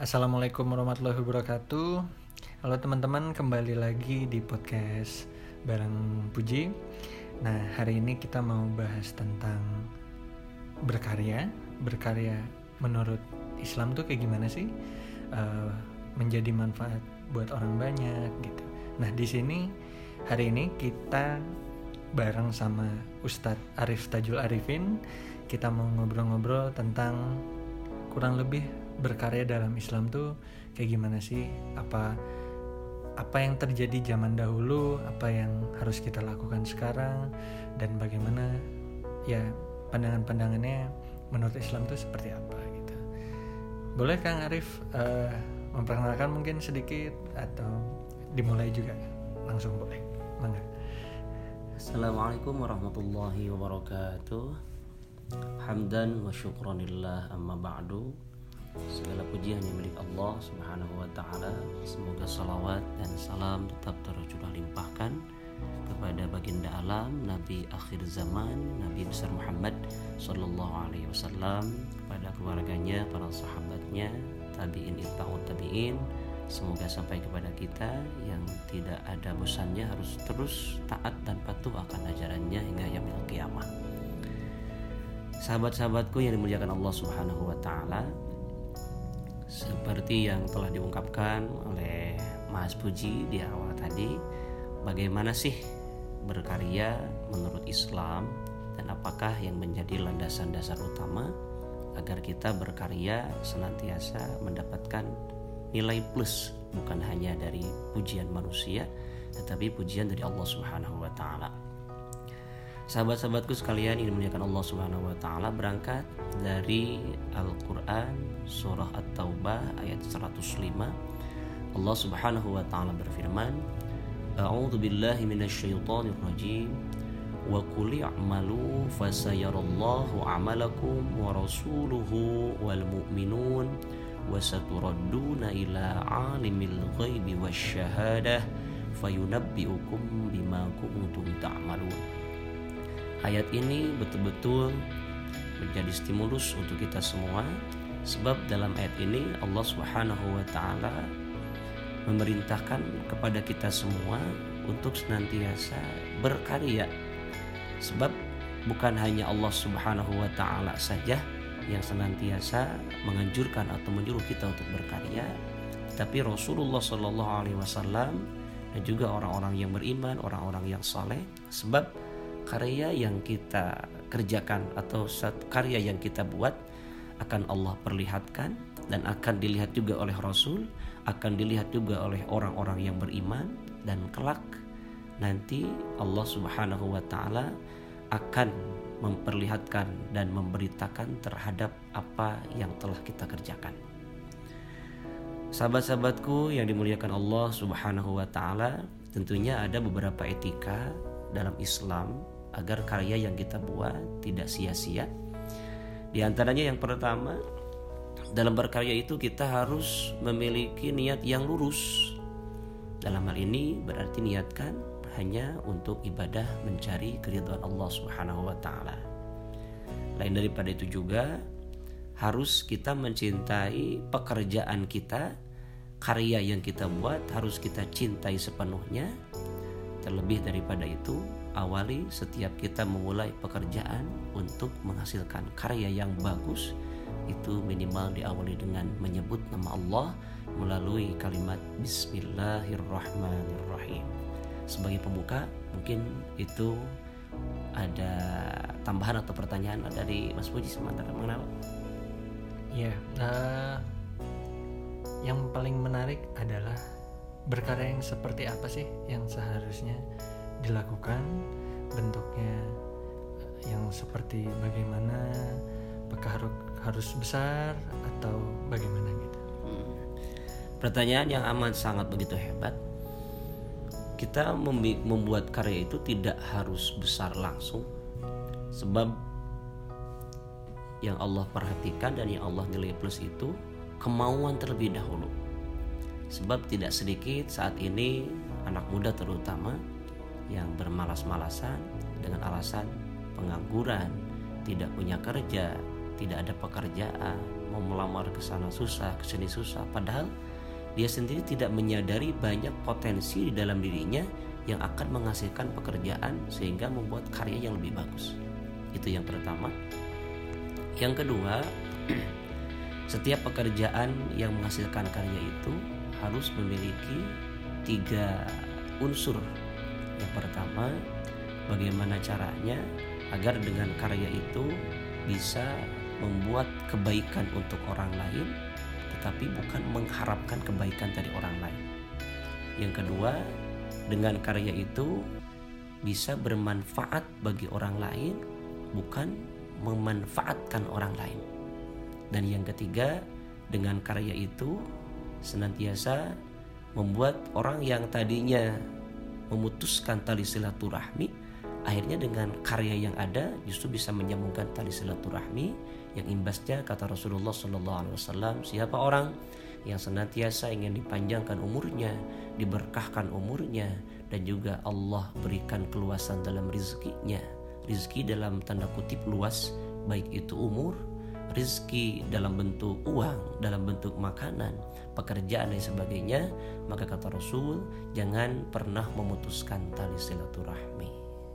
Assalamualaikum warahmatullahi wabarakatuh. Halo teman-teman, kembali lagi di podcast bareng Puji. Nah, hari ini kita mau bahas tentang berkarya. Berkarya menurut Islam tuh kayak gimana sih? Uh, menjadi manfaat buat orang banyak gitu. Nah, di sini hari ini kita bareng sama Ustadz Arif Tajul Arifin. Kita mau ngobrol-ngobrol tentang kurang lebih berkarya dalam Islam tuh kayak gimana sih? Apa apa yang terjadi zaman dahulu, apa yang harus kita lakukan sekarang, dan bagaimana ya pandangan-pandangannya menurut Islam tuh seperti apa gitu. Boleh Kang Arif uh, memperkenalkan mungkin sedikit atau dimulai juga langsung boleh, mangga. Assalamualaikum warahmatullahi wabarakatuh. Hamdan wa syukranillah amma ba'du. Segala puji hanya milik Allah Subhanahu wa taala. Semoga salawat dan salam tetap tercurah limpahkan kepada baginda alam Nabi akhir zaman Nabi besar Muhammad sallallahu alaihi wasallam kepada keluarganya, para sahabatnya, tabi'in itta'ut tabi'in. Semoga sampai kepada kita yang tidak ada bosannya harus terus taat dan patuh akan ajarannya hingga yaumil kiamat. Sahabat-sahabatku yang dimuliakan Allah Subhanahu wa taala, seperti yang telah diungkapkan oleh Mas Puji di awal tadi, bagaimana sih berkarya menurut Islam dan apakah yang menjadi landasan dasar utama agar kita berkarya senantiasa mendapatkan nilai plus bukan hanya dari pujian manusia tetapi pujian dari Allah Subhanahu wa taala. Sahabat-sahabatku sekalian ini dimuliakan Allah Subhanahu wa taala berangkat dari Al-Qur'an surah At-Taubah ayat 105. Allah Subhanahu wa taala berfirman, A'udzu billahi minasyaitonir rajim. Wa qul i'malu fasayarallahu 'amalakum wa rasuluhu wal mu'minun wa saturadduna ila 'alimil ghaibi wasyahadah fayunabbi'ukum bima kuntum ta'malun. Ayat ini betul-betul menjadi stimulus untuk kita semua sebab dalam ayat ini Allah Subhanahu wa taala memerintahkan kepada kita semua untuk senantiasa berkarya. Sebab bukan hanya Allah Subhanahu wa taala saja yang senantiasa menganjurkan atau menyuruh kita untuk berkarya, tetapi Rasulullah Shallallahu alaihi wasallam dan juga orang-orang yang beriman, orang-orang yang saleh sebab karya yang kita kerjakan atau karya yang kita buat akan Allah perlihatkan dan akan dilihat juga oleh Rasul, akan dilihat juga oleh orang-orang yang beriman dan kelak nanti Allah Subhanahu wa taala akan memperlihatkan dan memberitakan terhadap apa yang telah kita kerjakan. Sahabat-sahabatku yang dimuliakan Allah Subhanahu wa taala, tentunya ada beberapa etika dalam Islam agar karya yang kita buat tidak sia-sia. Di antaranya yang pertama, dalam berkarya itu kita harus memiliki niat yang lurus. Dalam hal ini berarti niatkan hanya untuk ibadah mencari keridhaan Allah Subhanahu wa taala. Lain daripada itu juga harus kita mencintai pekerjaan kita, karya yang kita buat harus kita cintai sepenuhnya. Terlebih daripada itu, awali setiap kita memulai pekerjaan untuk menghasilkan karya yang bagus itu minimal diawali dengan menyebut nama Allah melalui kalimat Bismillahirrahmanirrahim. Sebagai pembuka, mungkin itu ada tambahan atau pertanyaan dari Mas Puji sementara mengenal? Ya, uh, yang paling menarik adalah berkarya yang seperti apa sih yang seharusnya dilakukan bentuknya yang seperti bagaimana apakah harus harus besar atau bagaimana gitu. Hmm. pertanyaan yang amat sangat begitu hebat. Kita membuat karya itu tidak harus besar langsung sebab yang Allah perhatikan dan yang Allah nilai plus itu kemauan terlebih dahulu. Sebab tidak sedikit saat ini anak muda terutama yang bermalas-malasan dengan alasan pengangguran, tidak punya kerja, tidak ada pekerjaan, mau melamar ke sana susah, ke sini susah. Padahal dia sendiri tidak menyadari banyak potensi di dalam dirinya yang akan menghasilkan pekerjaan sehingga membuat karya yang lebih bagus. Itu yang pertama. Yang kedua, setiap pekerjaan yang menghasilkan karya itu harus memiliki tiga unsur. Yang pertama, bagaimana caranya agar dengan karya itu bisa membuat kebaikan untuk orang lain tetapi bukan mengharapkan kebaikan dari orang lain. Yang kedua, dengan karya itu bisa bermanfaat bagi orang lain, bukan memanfaatkan orang lain. Dan yang ketiga, dengan karya itu senantiasa membuat orang yang tadinya memutuskan tali silaturahmi akhirnya dengan karya yang ada justru bisa menyambungkan tali silaturahmi yang imbasnya kata Rasulullah Shallallahu Alaihi Wasallam siapa orang yang senantiasa ingin dipanjangkan umurnya, diberkahkan umurnya, dan juga Allah berikan keluasan dalam rizkinya. Rizki dalam tanda kutip luas, baik itu umur, rizki dalam bentuk uang, dalam bentuk makanan, pekerjaan dan sebagainya, maka kata Rasul, jangan pernah memutuskan tali silaturahmi.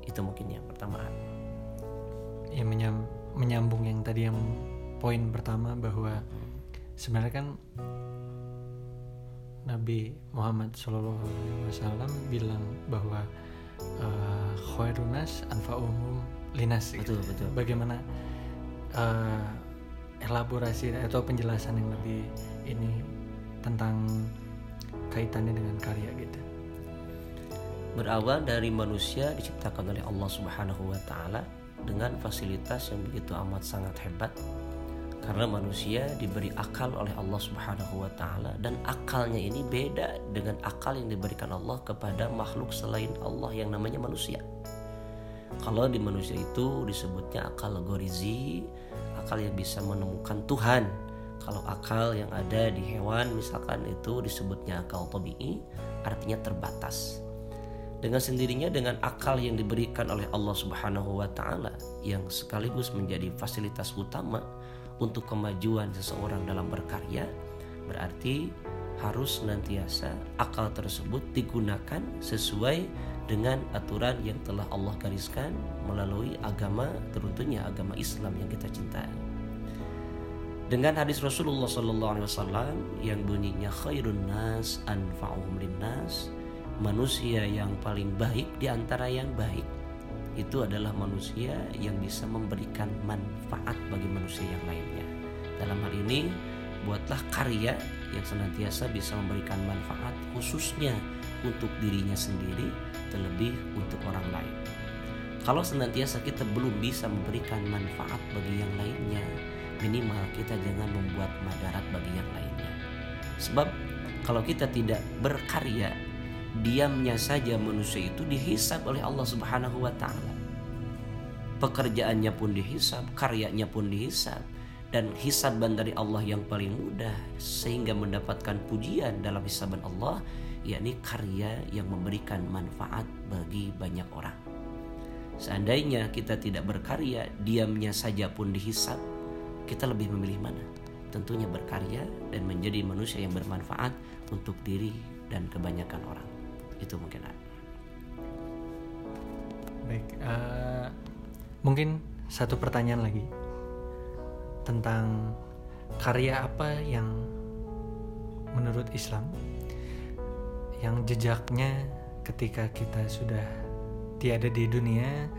Itu mungkin yang pertama. Ya menyam, menyambung yang tadi yang poin pertama bahwa sebenarnya kan Nabi Muhammad SAW bilang bahwa uh, khairunas anfa'uhum linas betul betul bagaimana uh, elaborasi atau penjelasan yang lebih ini tentang kaitannya dengan karya gitu berawal dari manusia diciptakan oleh Allah Subhanahu wa taala dengan fasilitas yang begitu amat sangat hebat karena manusia diberi akal oleh Allah Subhanahu wa taala dan akalnya ini beda dengan akal yang diberikan Allah kepada makhluk selain Allah yang namanya manusia. Kalau di manusia itu disebutnya akal gorizi, akal yang bisa menemukan Tuhan. Kalau akal yang ada di hewan misalkan itu disebutnya akal tabii, artinya terbatas. Dengan sendirinya dengan akal yang diberikan oleh Allah Subhanahu wa taala yang sekaligus menjadi fasilitas utama untuk kemajuan seseorang dalam berkarya berarti harus senantiasa akal tersebut digunakan sesuai dengan aturan yang telah Allah gariskan melalui agama tentunya agama Islam yang kita cintai. Dengan hadis Rasulullah Sallallahu Alaihi Wasallam yang bunyinya khairun nas anfa'uhum linnas manusia yang paling baik di antara yang baik itu adalah manusia yang bisa memberikan manfaat bagi manusia yang lainnya. Dalam hal ini, buatlah karya yang senantiasa bisa memberikan manfaat khususnya untuk dirinya sendiri, terlebih untuk orang lain. Kalau senantiasa kita belum bisa memberikan manfaat bagi yang lainnya, minimal kita jangan membuat madarat bagi yang lainnya. Sebab kalau kita tidak berkarya diamnya saja manusia itu dihisap oleh Allah Subhanahu wa taala. Pekerjaannya pun dihisap, karyanya pun dihisap dan hisaban dari Allah yang paling mudah sehingga mendapatkan pujian dalam hisaban Allah yakni karya yang memberikan manfaat bagi banyak orang. Seandainya kita tidak berkarya, diamnya saja pun dihisap, kita lebih memilih mana? Tentunya berkarya dan menjadi manusia yang bermanfaat untuk diri dan kebanyakan orang itu mungkin baik uh, mungkin satu pertanyaan lagi tentang karya apa yang menurut Islam yang jejaknya ketika kita sudah tiada di dunia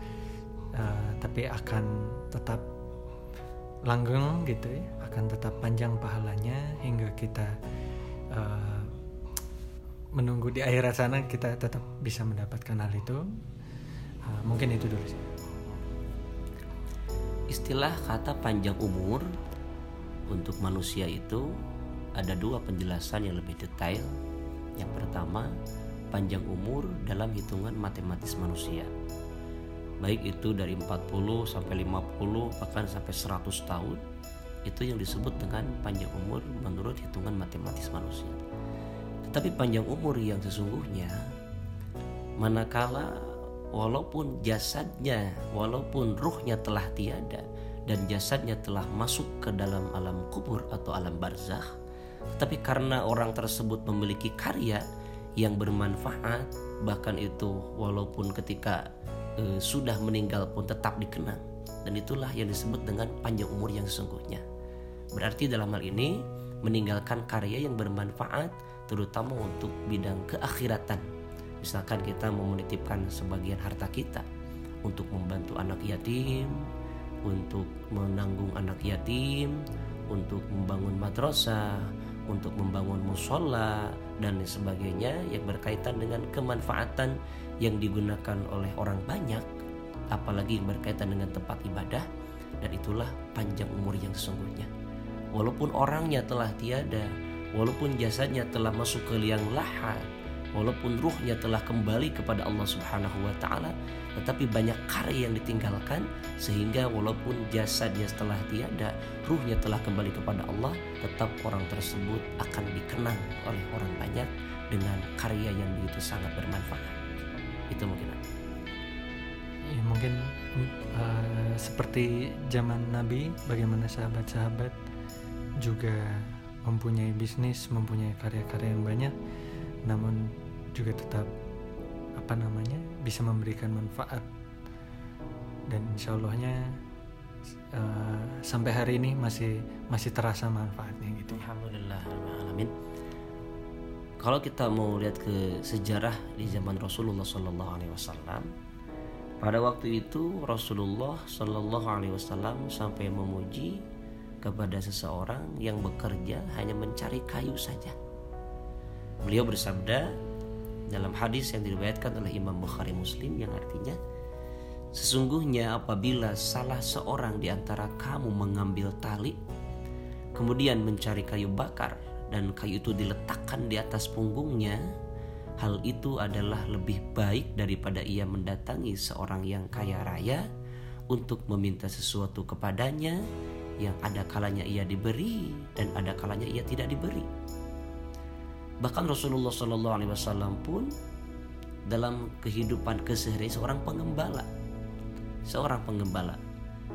uh, tapi akan tetap langgeng gitu ya akan tetap panjang pahalanya hingga kita uh, menunggu di akhirat sana kita tetap bisa mendapatkan hal itu. Uh, mungkin itu dulu sih istilah kata panjang umur untuk manusia itu ada dua penjelasan yang lebih detail. Yang pertama panjang umur dalam hitungan matematis manusia. Baik itu dari 40 sampai 50 bahkan sampai 100 tahun itu yang disebut dengan panjang umur menurut hitungan matematis manusia. Tapi panjang umur yang sesungguhnya manakala walaupun jasadnya walaupun ruhnya telah tiada dan jasadnya telah masuk ke dalam alam kubur atau alam barzakh tapi karena orang tersebut memiliki karya yang bermanfaat bahkan itu walaupun ketika e, sudah meninggal pun tetap dikenang. Dan itulah yang disebut dengan panjang umur yang sesungguhnya. Berarti dalam hal ini meninggalkan karya yang bermanfaat terutama untuk bidang keakhiratan misalkan kita mau menitipkan sebagian harta kita untuk membantu anak yatim untuk menanggung anak yatim, untuk membangun madrasah, untuk membangun musola dan sebagainya yang berkaitan dengan kemanfaatan yang digunakan oleh orang banyak, apalagi yang berkaitan dengan tempat ibadah dan itulah panjang umur yang sesungguhnya. Walaupun orangnya telah tiada, walaupun jasadnya telah masuk ke liang lahat, walaupun ruhnya telah kembali kepada Allah Subhanahu wa taala tetapi banyak karya yang ditinggalkan sehingga walaupun jasadnya setelah tiada ruhnya telah kembali kepada Allah tetap orang tersebut akan dikenang oleh orang banyak dengan karya yang begitu sangat bermanfaat. Itu mungkin ya mungkin uh, seperti zaman Nabi bagaimana sahabat-sahabat juga mempunyai bisnis mempunyai karya-karya yang banyak namun juga tetap apa namanya bisa memberikan manfaat dan insya Allahnya uh, sampai hari ini masih masih terasa manfaatnya gitu. Alhamdulillah, alamin. Kalau kita mau lihat ke sejarah di zaman Rasulullah Sallallahu Alaihi Wasallam, pada waktu itu Rasulullah Sallallahu Alaihi Wasallam sampai memuji kepada seseorang yang bekerja hanya mencari kayu saja Beliau bersabda dalam hadis yang diriwayatkan oleh Imam Bukhari Muslim yang artinya Sesungguhnya apabila salah seorang di antara kamu mengambil tali kemudian mencari kayu bakar dan kayu itu diletakkan di atas punggungnya hal itu adalah lebih baik daripada ia mendatangi seorang yang kaya raya untuk meminta sesuatu kepadanya yang ada kalanya ia diberi dan ada kalanya ia tidak diberi. Bahkan Rasulullah Shallallahu Alaihi Wasallam pun dalam kehidupan keseharian seorang pengembala, seorang pengembala.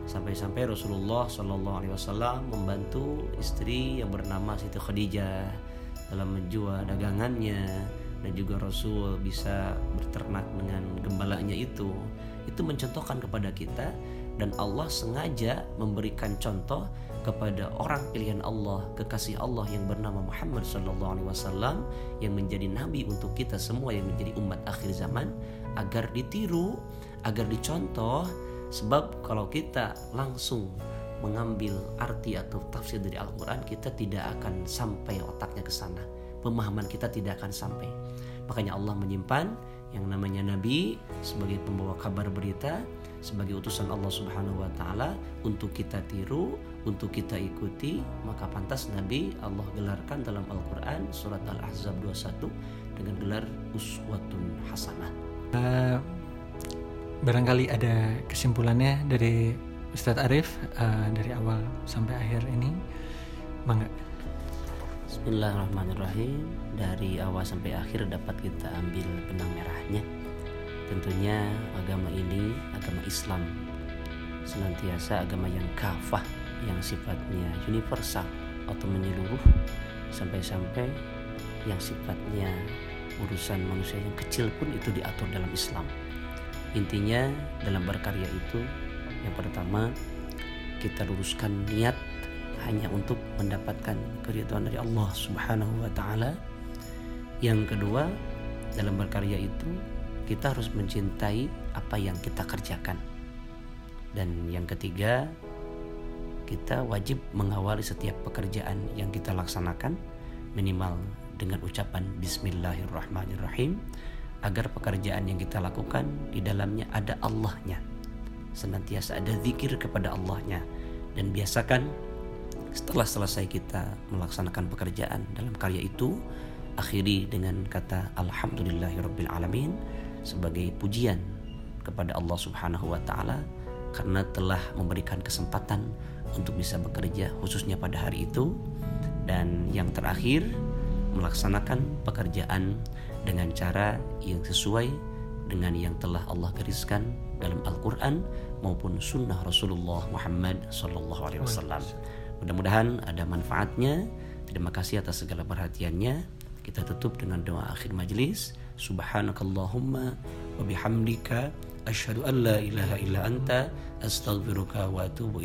Sampai-sampai Rasulullah Shallallahu Alaihi Wasallam membantu istri yang bernama Siti Khadijah dalam menjual dagangannya dan juga Rasul bisa berternak dengan gembalanya itu. Itu mencontohkan kepada kita dan Allah sengaja memberikan contoh kepada orang pilihan Allah, kekasih Allah yang bernama Muhammad sallallahu alaihi wasallam yang menjadi nabi untuk kita semua yang menjadi umat akhir zaman agar ditiru, agar dicontoh sebab kalau kita langsung mengambil arti atau tafsir dari Al-Qur'an kita tidak akan sampai otaknya ke sana. Pemahaman kita tidak akan sampai. Makanya Allah menyimpan yang namanya nabi sebagai pembawa kabar berita sebagai utusan Allah Subhanahu wa taala untuk kita tiru, untuk kita ikuti, maka pantas Nabi Allah gelarkan dalam Al-Qur'an surat Al-Ahzab 21 dengan gelar uswatun hasanah. Uh, barangkali ada kesimpulannya dari Ustadz Arif uh, dari awal sampai akhir ini. Bangga. Bismillahirrahmanirrahim. Dari awal sampai akhir dapat kita ambil benang merahnya Tentunya agama ini agama Islam senantiasa agama yang kafah yang sifatnya universal atau menyeluruh sampai-sampai yang sifatnya urusan manusia yang kecil pun itu diatur dalam Islam. Intinya dalam berkarya itu yang pertama kita luruskan niat hanya untuk mendapatkan keridhaan dari Allah Subhanahu wa taala. Yang kedua, dalam berkarya itu kita harus mencintai apa yang kita kerjakan. Dan yang ketiga, kita wajib mengawali setiap pekerjaan yang kita laksanakan minimal dengan ucapan bismillahirrahmanirrahim agar pekerjaan yang kita lakukan di dalamnya ada Allahnya. Senantiasa ada zikir kepada Allahnya dan biasakan setelah selesai kita melaksanakan pekerjaan dalam karya itu akhiri dengan kata alamin sebagai pujian kepada Allah Subhanahu wa taala karena telah memberikan kesempatan untuk bisa bekerja khususnya pada hari itu dan yang terakhir melaksanakan pekerjaan dengan cara yang sesuai dengan yang telah Allah gariskan dalam Al-Quran maupun Sunnah Rasulullah Muhammad Wasallam. Mudah-mudahan ada manfaatnya. Terima kasih atas segala perhatiannya. Kita tutup dengan doa akhir majelis. Subhanakallahumma wa bihamdika asyhadu an la ilaha illa anta astaghfiruka wa atubu.